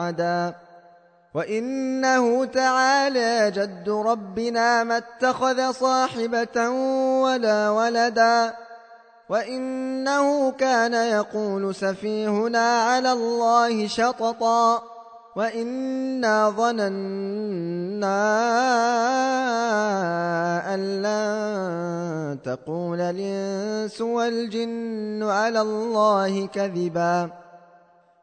أحدا. وإنه تعالى جد ربنا ما اتخذ صاحبة ولا ولدا. وإنه كان يقول سفيهنا على الله شططا. وإنا ظننا أن لن تقول الإنس والجن على الله كذبا.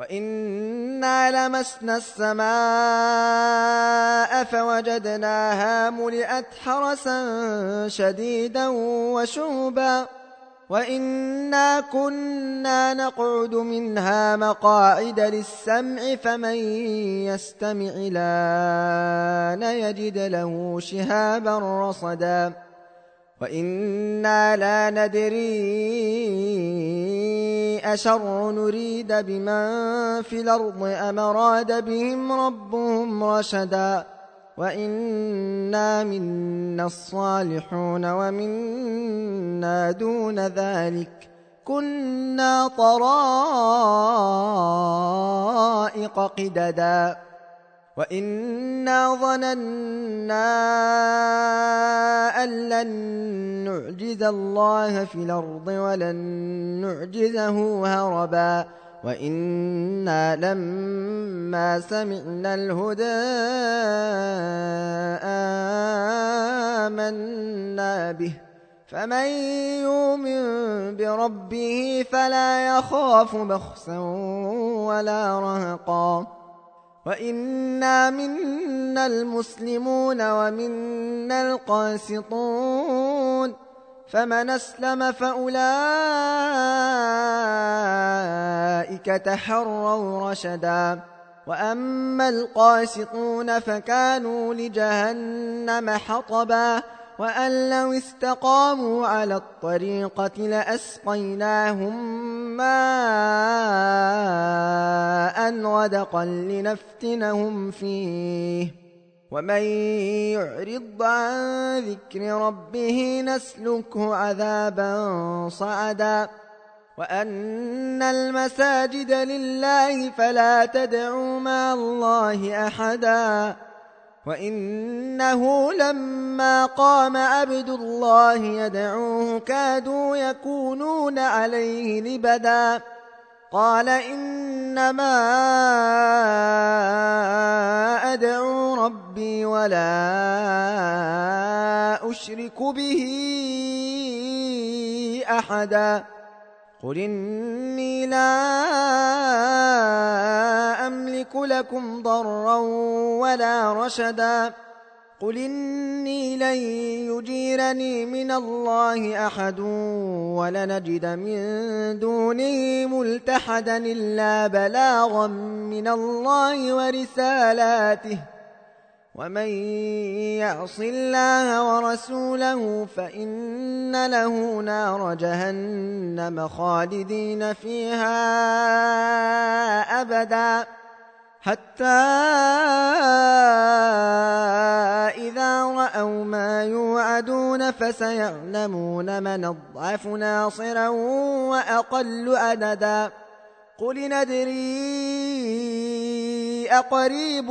وإنا لمسنا السماء فوجدناها ملئت حرسا شديدا وشوبا وإنا كنا نقعد منها مقاعد للسمع فمن يستمع لأن يجد له شهابا رصدا وإنا لا ندري أشر نريد بمن في الأرض أم أراد بهم ربهم رشدا وإنا منا الصالحون ومنا دون ذلك كنا طرائق قددا وإنا ظننا أن لن نعجز الله في الأرض ولن نعجزه هربا وإنا لما سمعنا الهدى آمنا به فمن يؤمن بربه فلا يخاف بخسا ولا رهقا وإنا منا المسلمون ومنا القاسطون فمن أسلم فأولئك تحروا رشدا وأما القاسطون فكانوا لجهنم حطبا وأن لو استقاموا على الطريقة لأسقيناهم ماء غدقا لنفتنهم فيه. ومن يعرض عن ذكر ربه نسلكه عذابا صعدا. وأن المساجد لله فلا تدعوا مع الله أحدا. وإنه لما قام عبد الله يدعوه كادوا يكونون عليه لبدا قال إنما أدعو ربي ولا أشرك به أحدا قل إني لا أملك لكم ضرا ولا رشدا قل إني لن يجيرني من الله أحد ولنجد من دونه ملتحدا إلا بلاغا من الله ورسالاته ومن يعص الله ورسوله فإن له نار جهنم خالدين فيها أبدا حتى إذا رأوا ما يوعدون فسيعلمون من الضعف ناصرا وأقل أددا قل ندري أقريب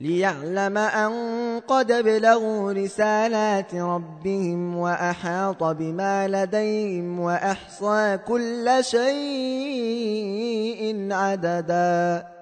ليعلم أن قد بلغوا رسالات ربهم وأحاط بما لديهم وأحصى كل شيء عددا.